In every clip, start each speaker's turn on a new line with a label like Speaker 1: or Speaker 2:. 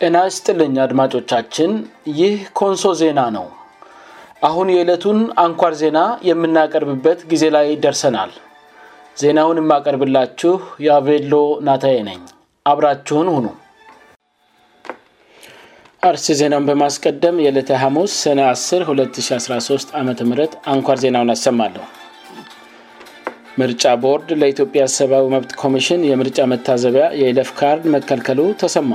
Speaker 1: እናስ ጥልኝ አድማጮቻችን ይህ ኮንሶ ዜና ነው አሁን የዕለቱን አንኳር ዜና የምናቀርብበት ጊዜ ላይ ደርሰናል ዜናውን የማቀርብላችሁ የአቬሎ ናታዬ ነኝ አብራችሁን ሁኑ አርስ ዜናውን በማስቀደም የዕለተ ሐሙስ ሰነ 102013 ዓም አንኳር ዜናውን ያሰማለሁ ምርጫ ቦርድ ለኢትዮጵያ ሰብዊ መብት ኮሚሽን የምርጫ መታዘቢያ የኢለፍ ካርድ መከልከሉ ተሰማ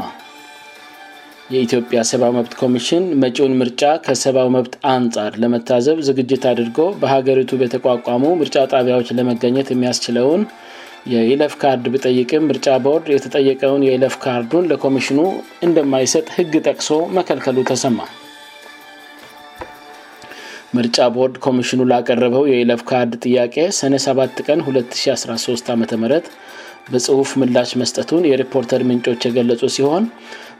Speaker 1: የኢትዮጵያ ሰብዊ መብት ኮሚሽን መጪውን ምርጫ ከሰብዊ መብት አንጻር ለመታዘብ ዝግጅት አድርጎ በሀገሪቱ በተቋቋሙ ምርጫ ጣቢያዎች ለመገኘት የሚያስችለውን የኢለፍ ካርድ ብጠይቅም ምርጫ ቦርድ የተጠየቀውን የኢለፍ ካርዱን ለኮሚሽኑ እንደማይሰጥ ህግ ጠቅሶ መከልከሉ ተሰማ ምርጫ ቦርድ ኮሚሽኑ ላቀረበው የኢለፍ ካርድ ጥያቄ ሰነ7 ቀን 2013 ዓም በጽሁፍ ምላሽ መስጠቱን የሪፖርተር ምንጮች የገለጹ ሲሆን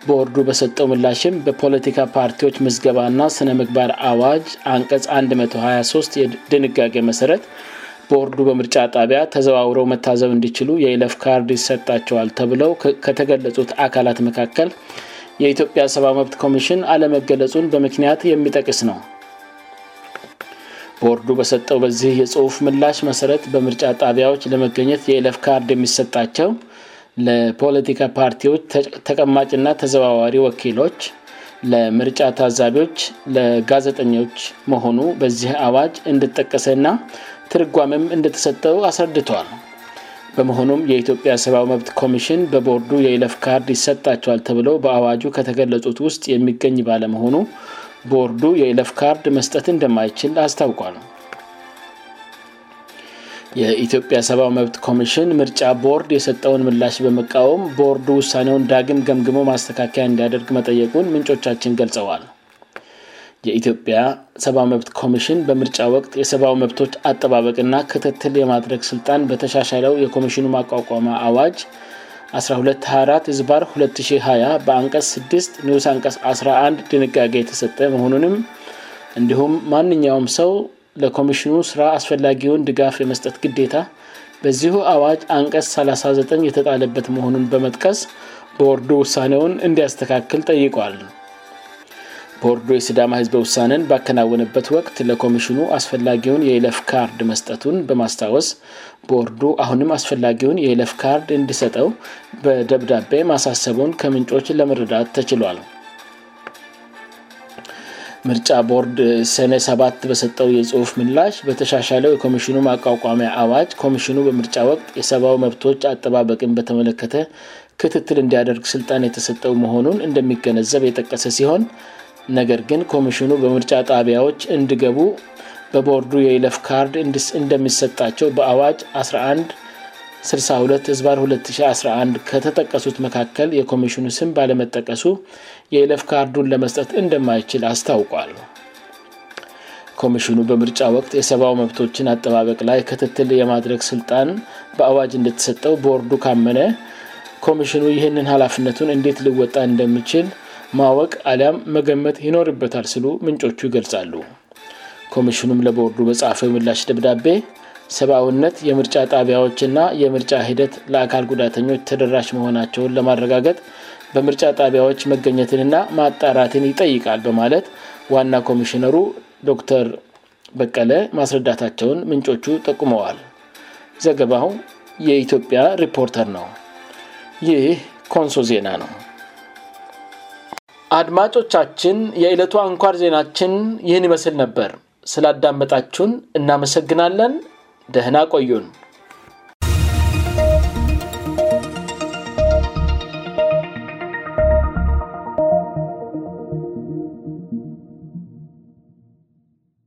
Speaker 1: በወርዱ በሰጠው ምላሽም በፖለቲካ ፓርቲዎች ምዝገባ ና ስነምግባር አዋጅ አንቀጽ 123 የድንጋጌ መሰረት በወርዱ በምርጫ ጣቢያ ተዘዋውረው መታዘብ እንዲችሉ የኢለፍ ካርድ ይሰጣቸዋል ተብለው ከተገለጹት አካላት መካከል የኢትዮጵያ ሰባመብት ኮሚሽን አለመገለጹን በምክንያት የሚጠቅስ ነው በወርዱ በሰጠው በዚህ የጽሁፍ ምላሽ መሰረት በምርጫ ጣቢያዎች ለመገኘት የኢለፍ ካርድ የሚሰጣቸው ለፖለቲካ ፓርቲዎች ተቀማጭና ተዘዋዋሪ ወኪሎች ለምርጫ ታዛቢዎች ለጋዜጠኞች መሆኑ በዚህ አዋጅ እንድጠቀሰ ና ትርጓምም እንደተሰጠው አስረድተዋል በመሆኑም የኢትዮጵያ ሰብዊ መብት ኮሚሽን በቦርዱ የኢለፍ ካርድ ይሰጣቸዋል ተብለው በአዋጁ ከተገለጹት ውስጥ የሚገኝ ባለመሆኑ ቦርዱ የኢለፍ ካርድ መስጠት እንደማይችል አስታውቋል የኢትዮጵያ ሰብዊ መብት ኮሚሽን ምርጫ ቦርድ የሰጠውን ምላሽ በመቃወም ቦርዱ ውሳኔውን ዳግም ገምግሞ ማስተካከያ እንዲያደርግ መጠየቁን ምንጮቻችን ገልጸዋል የኢትዮጵያ ሰብዊመብት ኮሚሽን በምርጫ ወቅት የሰብዊመብቶች አጠባበቅና ክትትል የማድረግ ስልጣን በተሻሻለው የኮሚሽኑ ማቋቋመ አዋጅ 1224 ዝባር 2020 በአንቀስ 6 ኒስ ቀስ 11 ድንጋጌ የተሰጠ መሆኑንም እንዲሁም ማንኛውም ሰው ለኮሚሽኑ ስራ አስፈላጊውን ድጋፍ የመስጠት ግዴታ በዚሁ አዋጅ አንቀስ 39 የተጣለበት መሆኑን በመጥቀስ ቦርዱ ውሳኔውን እንዲያስተካክል ጠይቋል ቦርዱ የስዳማ ህዝበ ውሳነን ባከናወነበት ወቅት ለኮሚሽኑ አስፈላጊውን የኢለፍ ካርድ መስጠቱን በማስታወስ ቦርዱ አሁንም አስፈላጊውን የኢለፍ ካርድ እንድሰጠው በደብዳቤ ማሳሰቡን ከምንጮች ለመረዳት ተችሏል ምርጫ ቦርድ ሰነ 7ባት በሰጠው የጽሁፍ ምላሽ በተሻሻለው የኮሚሽኑ ማቋቋሚያ አዋጭ ኮሚሽኑ በምርጫ ወቅት የሰብው መብቶች አጠባበቅን በተመለከተ ክትትል እንዲያደርግ ስልጣን የተሰጠው መሆኑን እንደሚገነዘብ የጠቀሰ ሲሆን ነገር ግን ኮሚሽኑ በምርጫ ጣቢያዎች እንድገቡ በቦርዱ የኢለፍ ካርድ እንደሚሰጣቸው በአዋጭ 11 62 ዝ2011 ከተጠቀሱት መካከል የኮሚሽኑ ስም ባለመጠቀሱ የኢለፍ ካርዱን ለመስጠት እንደማይችል አስታውቋል ኮሚሽኑ በምርጫ ወቅት የሰብው መብቶችን አጠባበቅ ላይ ክትትል የማድረግ ስልጣን በአዋጅ እንደተሰጠው ቦርዱ ካመነ ኮሚሽኑ ይህንን ሀላፍነቱን እንደት ሊወጣ እንደሚችል ማወቅ አሊያም መገመት ይኖርበታል ስሉ ምንጮቹ ይገልጻሉ ኮሚሽኑም ለቦርዱ በጻፈው ምላሽ ደብዳቤ ሰብውነት የምርጫ ጣቢያዎች ና የምርጫ ሂደት ለአካል ጉዳተኞች ተደራሽ መሆናቸውን ለማረጋገት በምርጫ ጣቢያዎች መገኘትንና ማጣራትን ይጠይቃል በማለት ዋና ኮሚሽነሩ ዶክተር በቀለ ማስረዳታቸውን ምንጮቹ ጠቁመዋል ዘገባው የኢትዮጵያ ሪፖርተር ነው ይህ ኮንሶ ዜና ነው አድማጮቻችን የዕለቱ አንኳር ዜናችን ይህን ይመስል ነበር ስላዳመጣችሁን እናመሰግናለን ደህና ቆዩን